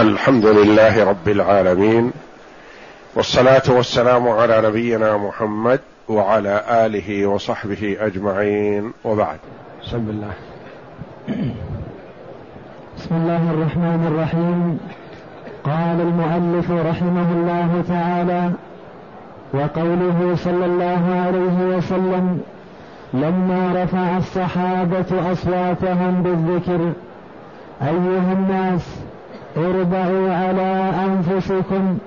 الحمد لله رب العالمين والصلاة والسلام على نبينا محمد وعلى آله وصحبه أجمعين وبعد. بسم الله. بسم الله الرحمن الرحيم. قال المؤلف رحمه الله تعالى وقوله صلى الله عليه وسلم لما رفع الصحابة أصواتهم بالذكر أيها الناس اربعوا على أنفسكم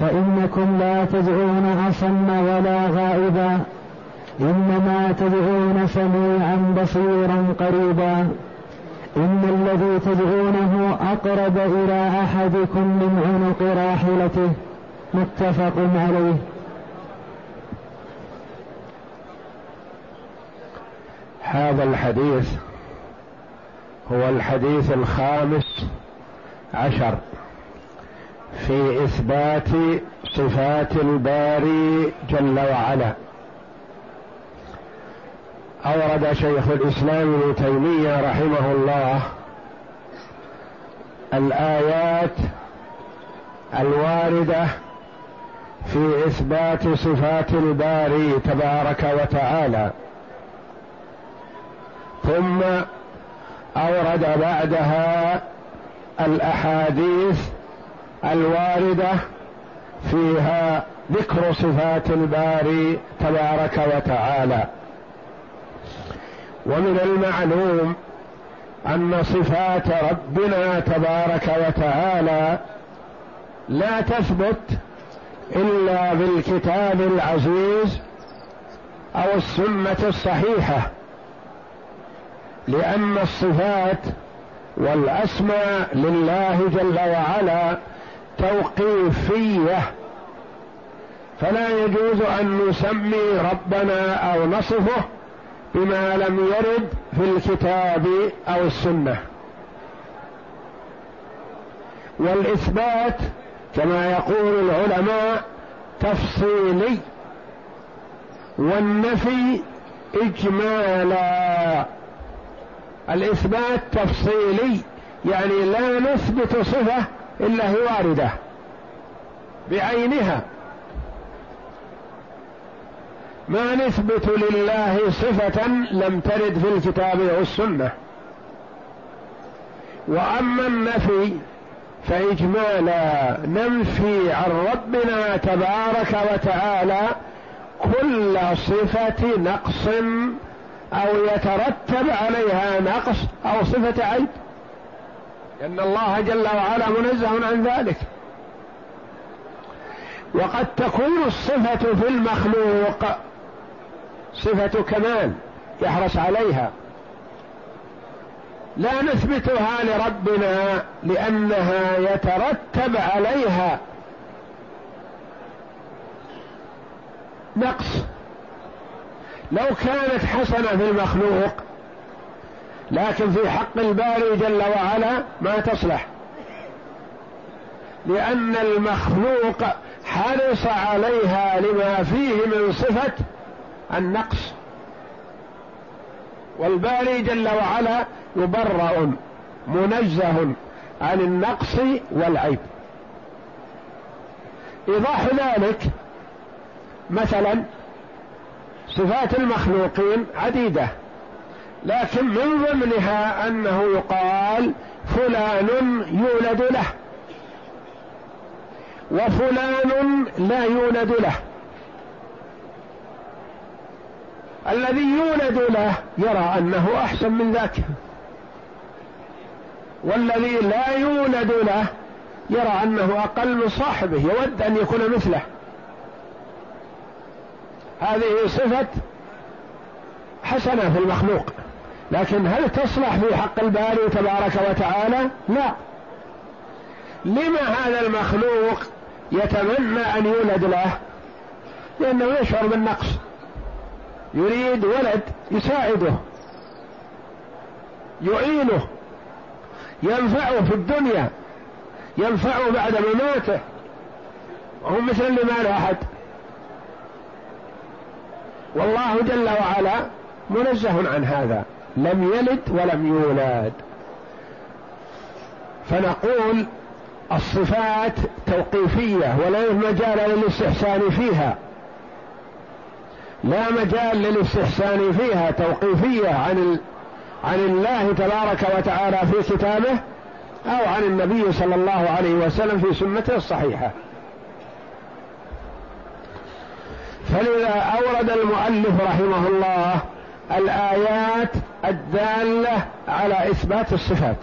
فإنكم لا تدعون أصم ولا غائبا إنما تدعون سميعا بصيرا قريبا إن الذي تدعونه أقرب إلى أحدكم من عنق راحلته متفق عليه. هذا الحديث هو الحديث الخامس عشر في إثبات صفات الباري جل وعلا. أورد شيخ الإسلام ابن تيمية رحمه الله الآيات الواردة في إثبات صفات الباري تبارك وتعالى. ثم أورد بعدها الأحاديث الواردة فيها ذكر صفات الباري تبارك وتعالى. ومن المعلوم أن صفات ربنا تبارك وتعالى لا تثبت إلا بالكتاب العزيز أو السنة الصحيحة لأن الصفات والأسماء لله جل وعلا توقيفية. فلا يجوز أن نسمي ربنا أو نصفه بما لم يرد في الكتاب أو السنة. والإثبات كما يقول العلماء تفصيلي والنفي اجمالا. الإثبات تفصيلي يعني لا نثبت صفة إلا هي واردة. بعينها. ما نثبت لله صفة لم ترد في الكتاب أو السنة وأما النفي فإجمالا ننفي عن ربنا تبارك وتعالى كل صفة نقص أو يترتب عليها نقص أو صفة عيب. لأن الله جل وعلا منزه عن ذلك. وقد تكون الصفة في المخلوق صفة كمال يحرص عليها. لا نثبتها لربنا لأنها يترتب عليها نقص. لو كانت حسنة في المخلوق لكن في حق الباري جل وعلا ما تصلح. لأن المخلوق حرص عليها لما فيه من صفة النقص. والباري جل وعلا مبرأ منزه عن النقص والعيب. إيضاح ذلك مثلا صفات المخلوقين عديدة. لكن من ضمنها أنه يقال فلان يولد له. وفلان لا يولد له. الذي يولد له يرى أنه أحسن من ذاك. والذي لا يولد له يرى أنه أقل من صاحبه يود أن يكون مثله. هذه صفة حسنة في المخلوق. لكن هل تصلح في حق الباري تبارك وتعالى؟ لا. لما هذا المخلوق يتمنى أن يولد له؟ لأنه يشعر بالنقص. يريد ولد يساعده. يعينه. ينفعه في الدنيا. ينفعه بعد مماته وهو مثل اللي ما له أحد. والله جل وعلا منزه عن هذا. لم يلد ولم يولد. فنقول الصفات توقيفية ولا مجال للاستحسان فيها. لا مجال للاستحسان فيها توقيفية عن عن الله تبارك وتعالى في كتابه أو عن النبي صلى الله عليه وسلم في سنته الصحيحة. فلذا أورد المؤلف رحمه الله الآيات الدالة على إثبات الصفات.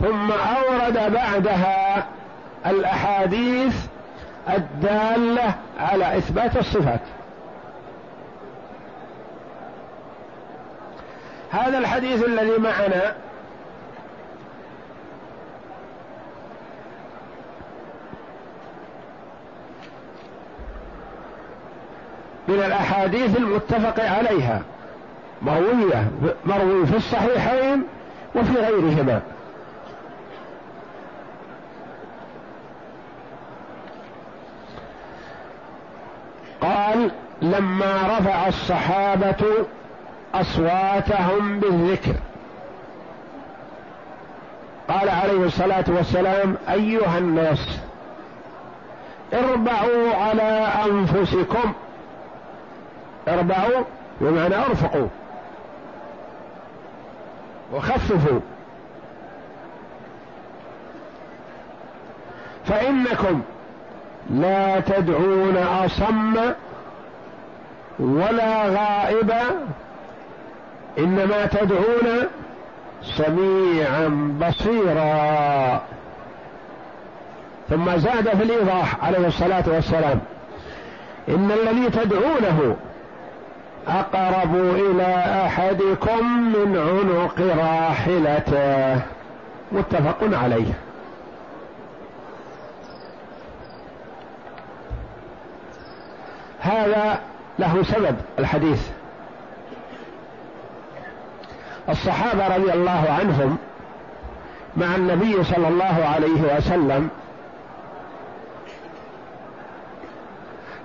ثم أورد بعدها الأحاديث الدالة على إثبات الصفات. هذا الحديث الذي معنا من الأحاديث المتفق عليها مروية مروي في الصحيحين وفي غيرهما. قال لما رفع الصحابة أصواتهم بالذكر. قال عليه الصلاة والسلام أيها الناس اربعوا على أنفسكم اربعوا بمعنى أرفقوا. وخففوا. فإنكم لا تدعون أصم ولا غائبا إنما تدعون سميعا بصيرا. ثم زاد في الإيضاح عليه الصلاة والسلام إن الذي تدعونه أقرب إلى أحدكم من عنق راحلته. متفق عليه. هذا له سبب الحديث. الصحابة رضي الله عنهم مع النبي صلى الله عليه وسلم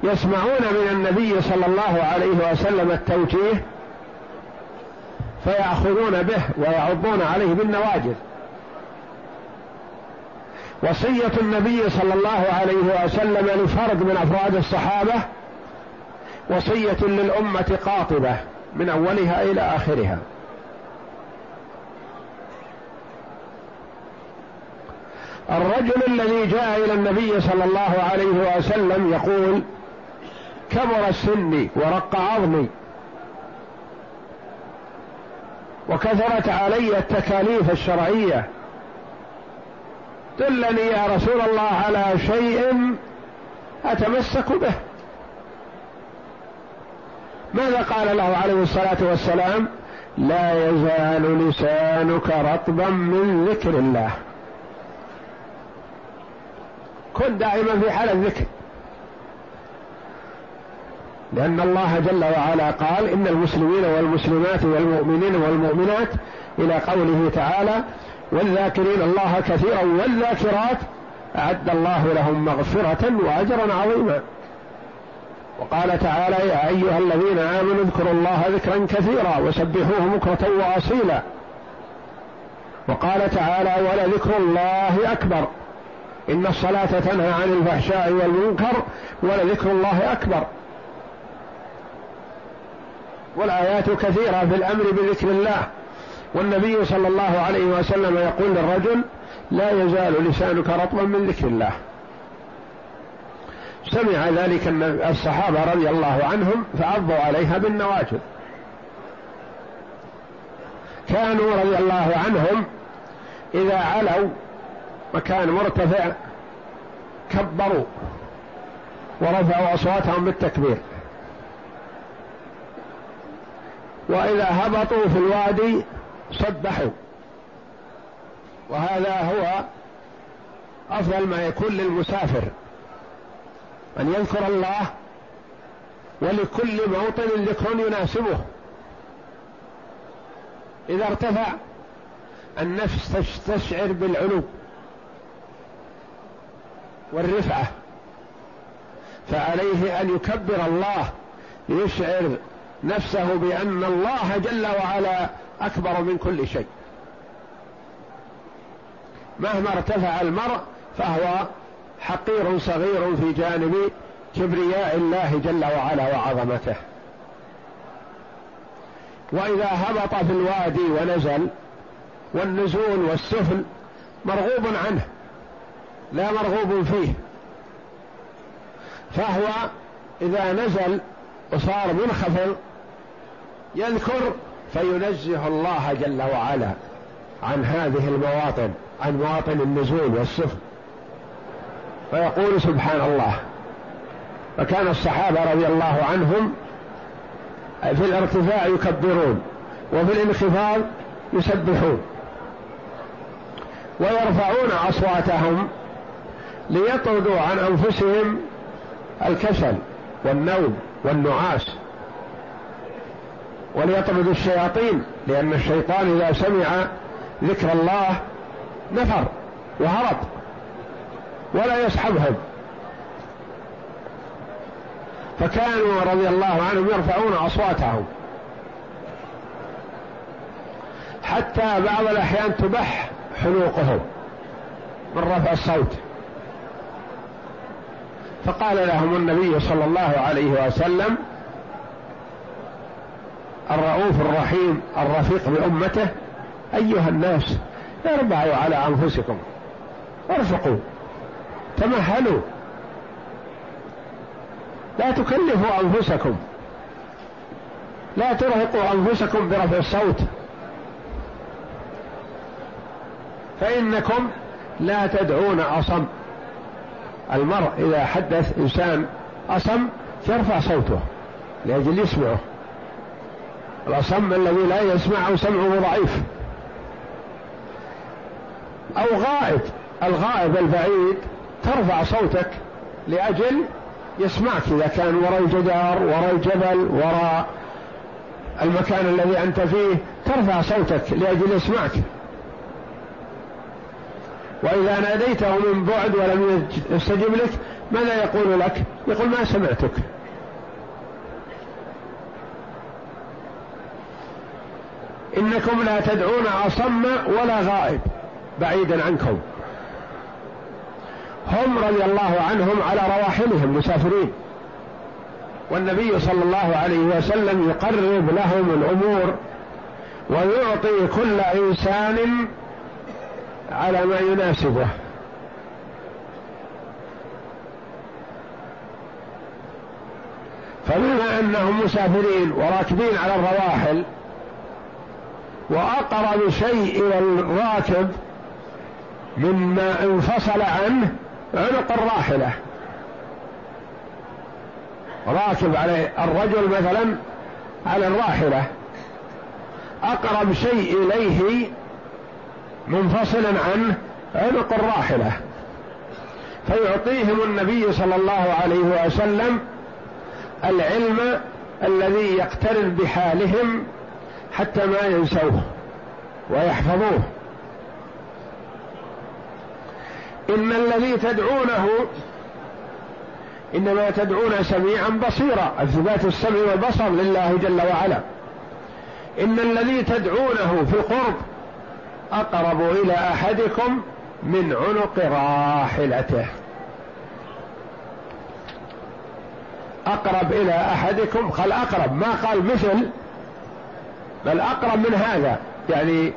يسمعون من النبي صلى الله عليه وسلم التوجيه فيأخذون به ويعضون عليه بالنواجذ. وصية النبي صلى الله عليه وسلم لفرد من أفراد الصحابة وصية للأمة قاطبة من أولها إلى آخرها. الرجل الذي جاء إلى النبي صلى الله عليه وسلم يقول كبر سني ورق عظمي. وكثرت علي التكاليف الشرعية. دلني يا رسول الله على شيء أتمسك به. ماذا قال له عليه الصلاة والسلام؟ لا يزال لسانك رطبا من ذكر الله. كن دائما في حال الذكر. لأن الله جل وعلا قال إن المسلمين والمسلمات والمؤمنين والمؤمنات إلى قوله تعالى والذاكرين الله كثيرا والذاكرات أعد الله لهم مغفرة وأجرا عظيما. وقال تعالى يا أيها الذين آمنوا اذكروا الله ذكرا كثيرا وسبحوه بكرة وأصيلا. وقال تعالى ولذكر الله أكبر. إن الصلاة تنهى عن الفحشاء والمنكر ولذكر الله أكبر. والآيات كثيرة في الأمر بذكر الله. والنبي صلى الله عليه وسلم يقول للرجل لا يزال لسانك رطبا من ذكر الله. سمع ذلك الصحابة رضي الله عنهم فعضوا عليها بالنواجذ. كانوا رضي الله عنهم إذا علوا مكان مرتفع كبروا ورفعوا أصواتهم بالتكبير. وإذا هبطوا في الوادي سبحوا وهذا هو أفضل ما يكون للمسافر. أن يذكر الله ولكل موطن ذكر يناسبه. إذا ارتفع النفس تستشعر بالعلو والرفعة. فعليه أن يكبر الله ليشعر نفسه بأن الله جل وعلا أكبر من كل شيء. مهما ارتفع المرء فهو حقير صغير في جانب كبرياء الله جل وعلا وعظمته. وإذا هبط في الوادي ونزل والنزول والسفل مرغوب عنه لا مرغوب فيه. فهو إذا نزل وصار منخفض يذكر فينزه الله جل وعلا عن هذه المواطن عن مواطن النزول والسفل فيقول سبحان الله فكان الصحابة رضي الله عنهم في الارتفاع يكبرون وفي الانخفاض يسبحون ويرفعون أصواتهم ليطردوا عن أنفسهم الكسل والنوم والنعاس. وليطردوا الشياطين لأن الشيطان إذا سمع ذكر الله نفر وهرب ولا يسحبهم. فكانوا رضي الله عنهم يرفعون أصواتهم. حتى بعض الأحيان تبح حلوقهم من رفع الصوت. فقال لهم النبي صلى الله عليه وسلم الرؤوف الرحيم الرفيق بأمته أيها الناس اربعوا على أنفسكم. ارفقوا. تمهلوا. لا تكلفوا أنفسكم. لا ترهقوا أنفسكم برفع الصوت. فإنكم لا تدعون أصم. المرء إذا حدث إنسان أصم يرفع صوته لأجل يسمعه. الأصم الذي لا يسمع سمعه ضعيف. أو غائب الغائب البعيد ترفع صوتك لأجل يسمعك إذا كان وراء الجدار وراء الجبل وراء المكان الذي أنت فيه ترفع صوتك لأجل يسمعك. وإذا ناديته من بعد ولم يستجب لك ماذا يقول لك؟ يقول ما سمعتك. إنكم لا تدعون أصم ولا غائب. بعيدا عنكم. هم رضي الله عنهم على رواحلهم مسافرين. والنبي صلى الله عليه وسلم يقرب لهم الأمور ويعطي كل إنسان على ما يناسبه. فبما أنهم مسافرين وراكبين على الرواحل. وأقرب شيء إلى الراكب مما انفصل عنه عنق الراحلة. راكب عليه الرجل مثلا على الراحلة. أقرب شيء إليه منفصلا عنه عنق الراحلة. فيعطيهم النبي صلى الله عليه وسلم العلم الذي يقترن بحالهم حتى ما ينسوه ويحفظوه. إن الذي تدعونه إنما تدعون سميعا بصيرا اثبات السمع والبصر لله جل وعلا. إن الذي تدعونه في القرب أقرب إلى أحدكم من عنق راحلته. أقرب إلى أحدكم قال أقرب ما قال مثل بل أقرب من هذا. يعني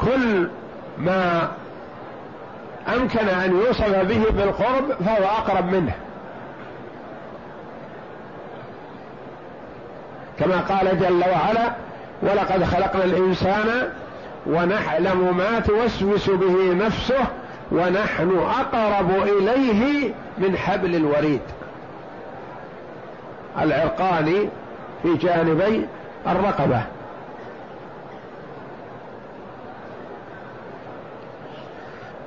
كل ما أمكن أن يوصف به بالقرب فهو أقرب منه. كما قال جل وعلا ولقد خلقنا الإنسان ونعلم ما توسوس به نفسه ونحن أقرب إليه من حبل الوريد. العرقان في جانبي الرقبة.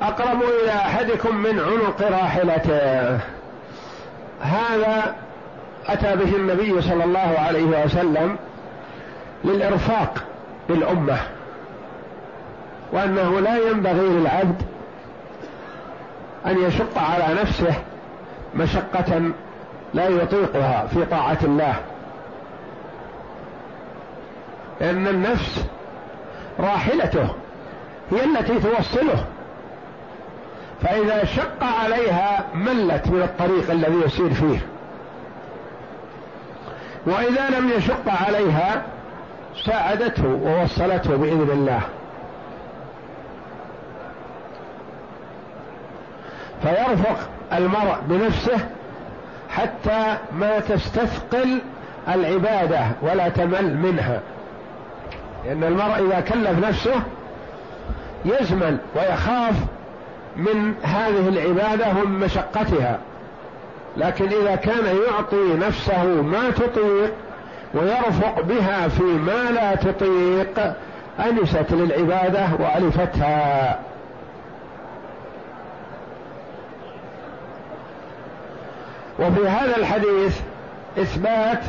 أقرب إلى أحدكم من عنق راحلته. هذا أتى به النبي صلى الله عليه وسلم للإرفاق بالأمة وأنه لا ينبغي للعبد أن يشق على نفسه مشقة لا يطيقها في طاعة الله. لأن النفس راحلته هي التي توصله. فإذا شق عليها ملت من الطريق الذي يسير فيه. وإذا لم يشق عليها ساعدته ووصلته بإذن الله. فيرفق المرء بنفسه حتى ما تستثقل العبادة ولا تمل منها. لأن المرء إذا كلف نفسه يزمل ويخاف من هذه العبادة ومن مشقتها. لكن إذا كان يعطي نفسه ما تطيق ويرفق بها في ما لا تطيق أنست للعبادة وألفتها. وفي هذا الحديث إثبات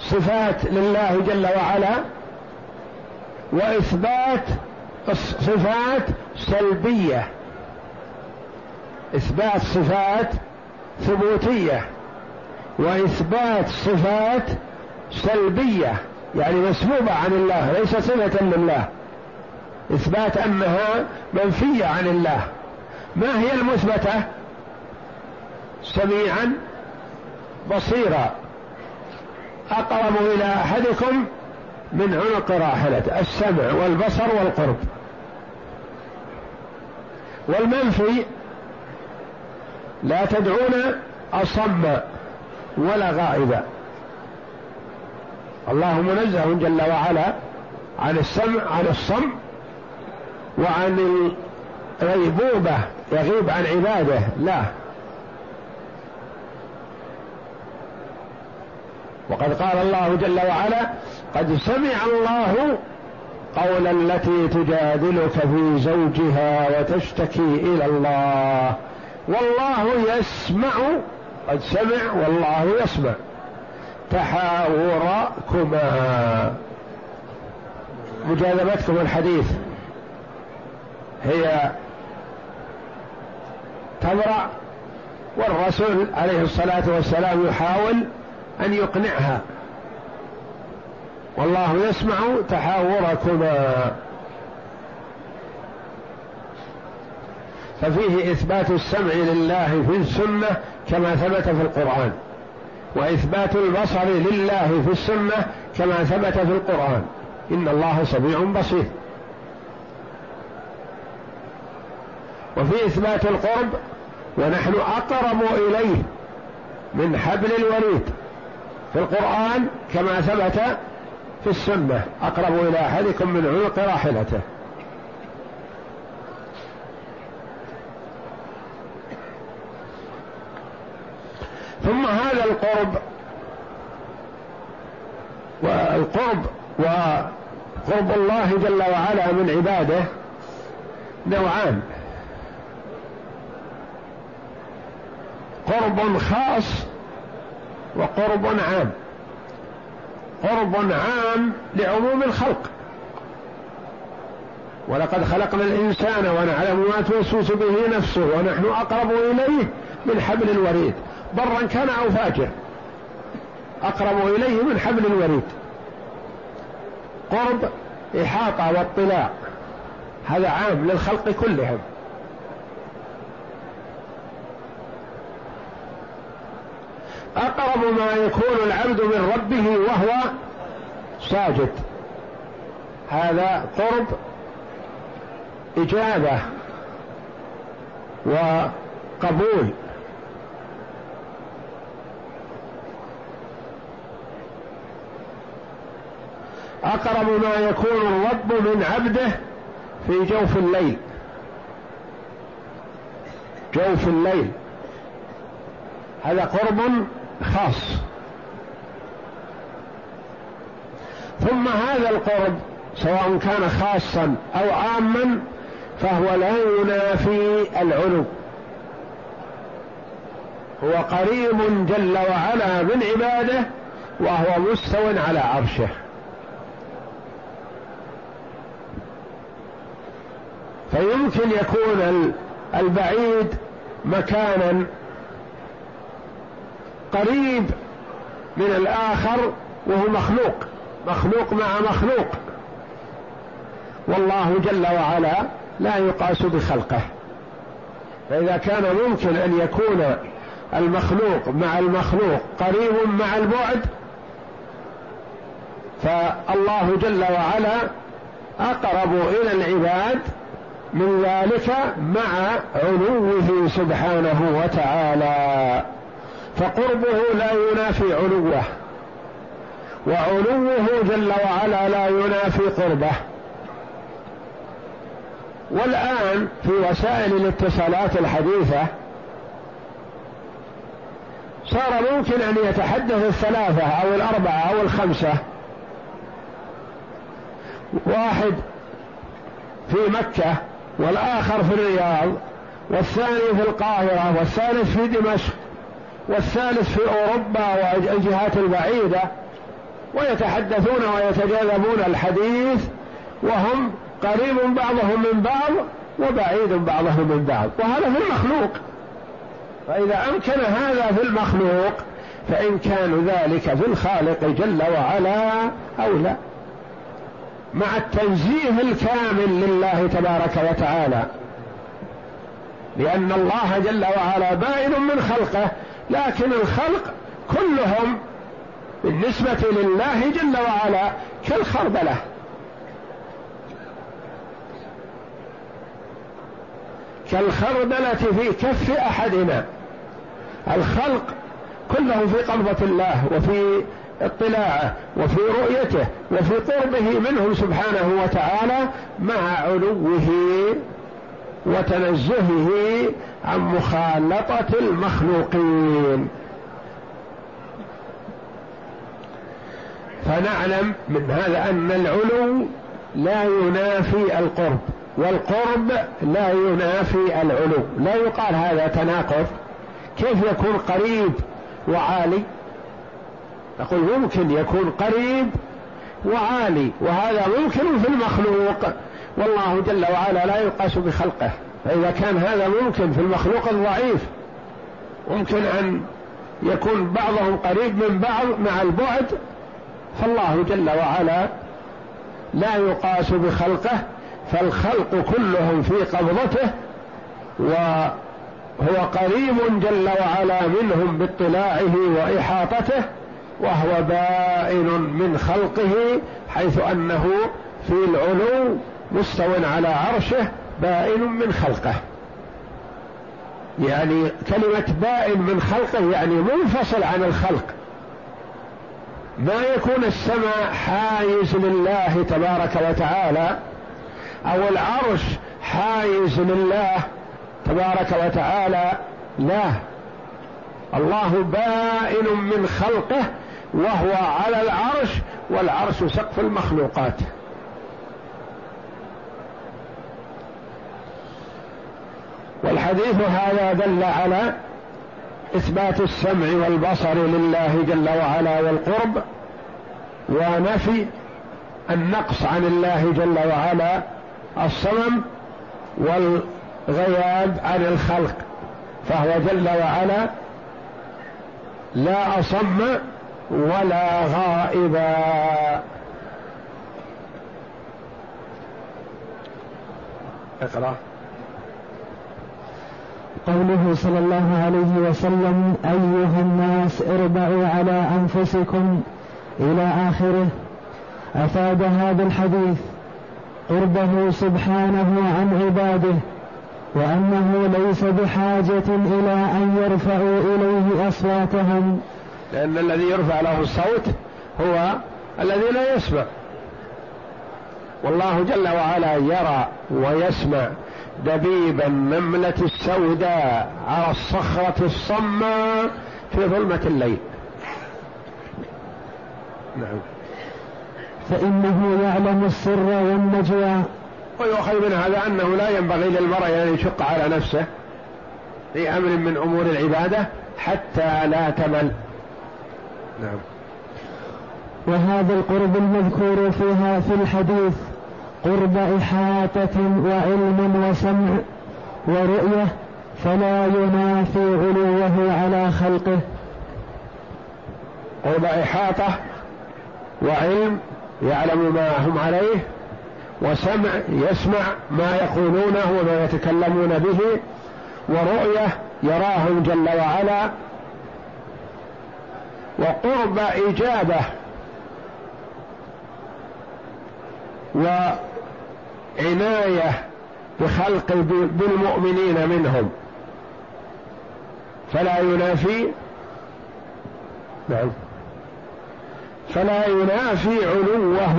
صفات لله جل وعلا وإثبات صفات سلبية. إثبات صفات ثبوتية. وإثبات صفات سلبية. يعني مسبوبه عن الله ليس صفة لله. إثبات انها منفية عن الله. ما هي المثبتة؟ سميعا بصيرا. أقرب إلى أحدكم من عنق راحلته السمع والبصر والقرب. والمنفي لا تدعون اصم ولا غائبا الله منزه جل وعلا عن السمع عن الصم وعن الغيبوبة يغيب عن عباده. لا. وقد قال الله جل وعلا قد سمع الله قول التي تجادلك في زوجها وتشتكي إلى الله. والله يسمع قد سمع والله يسمع. تحاوركما. مجاذبتكم الحديث هي تبرأ والرسول عليه الصلاة والسلام يحاول أن يقنعها. والله يسمع تحاوركما. ففيه إثبات السمع لله في السنة كما ثبت في القرآن وإثبات البصر لله في السنة كما ثبت في القرآن. إن الله سميع بصير. وفي إثبات القرب ونحن أقرب إليه من حبل الوريد. في القرآن كما ثبت في السنة أقرب إلى أحدكم من عنق راحلته. ثم هذا القرب والقرب وقرب الله جل وعلا من عباده نوعان. قرب خاص وقرب عام. قرب عام لعموم الخلق. ولقد خلقنا الإنسان ونعلم ما توسوس به نفسه ونحن أقرب إليه من حبل الوريد. برا كان أو فاجر أقرب إليه من حبل الوريد. قرب إحاطة واطلاع. هذا عام للخلق كلهم اقرب ما يكون العبد من ربه وهو ساجد. هذا قرب إجابة وقبول. أقرب ما يكون الرب من عبده في جوف الليل. جوف الليل. هذا قرب خاص. ثم هذا القرب سواء كان خاصا أو عاما فهو لا ينافي العلو هو قريب جل وعلا من عباده وهو مستو على عرشه. فيمكن يكون البعيد مكانا قريب من الآخر وهو مخلوق. مخلوق مع مخلوق. والله جل وعلا لا يقاس بخلقه. فإذا كان ممكن أن يكون المخلوق مع المخلوق قريب مع البعد فالله جل وعلا أقرب إلى العباد من ذلك مع علوه سبحانه وتعالى. فقربه لا ينافي علوه. وعلوه جل وعلا لا ينافي قربه. والآن في وسائل الاتصالات الحديثة صار ممكن أن يتحدث الثلاثة أو الأربعة أو الخمسة. واحد في مكة والآخر في الرياض والثاني في القاهرة والثالث في دمشق. والثالث في أوروبا والجهات البعيدة ويتحدثون ويتجاذبون الحديث وهم قريب بعضهم من بعض وبعيد بعضهم من بعض وهذا في المخلوق. فإذا أمكن هذا في المخلوق فإمكان ذلك في الخالق جل وعلا أولى مع التنزيه الكامل لله تبارك وتعالى لأن الله جل وعلا بائن من خلقه لكن الخلق كلهم بالنسبة لله جل وعلا كالخردلة كالخردلة في كف أحدنا. الخلق كله في قبضة الله وفي اطلاعه وفي رؤيته وفي قربه منهم سبحانه وتعالى مع علوه. وتنزهه عن مخالطة المخلوقين. فنعلم من هذا أن العلو لا ينافي القرب والقرب لا ينافي العلو. لا يقال هذا تناقض. كيف يكون قريب وعالي؟ نقول ممكن يكون قريب وعالي وهذا ممكن في المخلوق. والله جل وعلا لا يقاس بخلقه. فإذا كان هذا ممكن في المخلوق الضعيف ممكن أن يكون بعضهم قريب من بعض مع البعد فالله جل وعلا لا يقاس بخلقه فالخلق كلهم في قبضته وهو قريب جل وعلا منهم باطلاعه وإحاطته وهو بائن من خلقه حيث أنه في العلو مستو على عرشه بائن من خلقه. يعني كلمة بائن من خلقه يعني منفصل عن الخلق. ما يكون السماء حايز لله تبارك وتعالى أو العرش حايز لله تبارك وتعالى لا. الله بائن من خلقه وهو على العرش والعرش سقف المخلوقات. والحديث هذا دل على إثبات السمع والبصر لله جل وعلا والقرب ونفي النقص عن الله جل وعلا الصمم والغياب عن الخلق فهو جل وعلا لا أصم ولا غائبا اقرأ. قوله صلى الله عليه وسلم أيها الناس اربعوا على أنفسكم إلى آخره. أفاد هذا الحديث قربه سبحانه عن عباده وأنه ليس بحاجة إلى أن يرفعوا إليه أصواتهم. لأن الذي يرفع له الصوت هو الذي لا يسمع. والله جل وعلا يرى ويسمع. دبيب النملة السوداء على الصخرة الصماء في ظلمة الليل. نعم. فإنه يعلم السر والنجوى. ويؤخذ من هذا أنه لا ينبغي للمرء أن يشق على نفسه في أمر من أمور العبادة حتى لا تمل. نعم. وهذا القرب المذكور فيها في الحديث قرب إحاطة وعلم وسمع ورؤية فلا ينافي علوه على خلقه. قرب إحاطة وعلم يعلم ما هم عليه وسمع يسمع ما يقولونه وما يتكلمون به ورؤية يراهم جل وعلا وقرب إجابة وعنايه بخلق بالمؤمنين منهم. فلا ينافي نعم. فلا ينافي علوه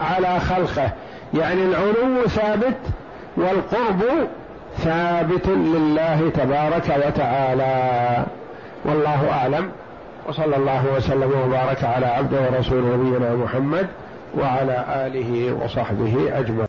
على خلقه. يعني العلو ثابت والقرب ثابت لله تبارك وتعالى. والله أعلم. وصلى الله وسلم وبارك على عبده ورسول نبينا محمد وعلى آله وصحبه أجمعين.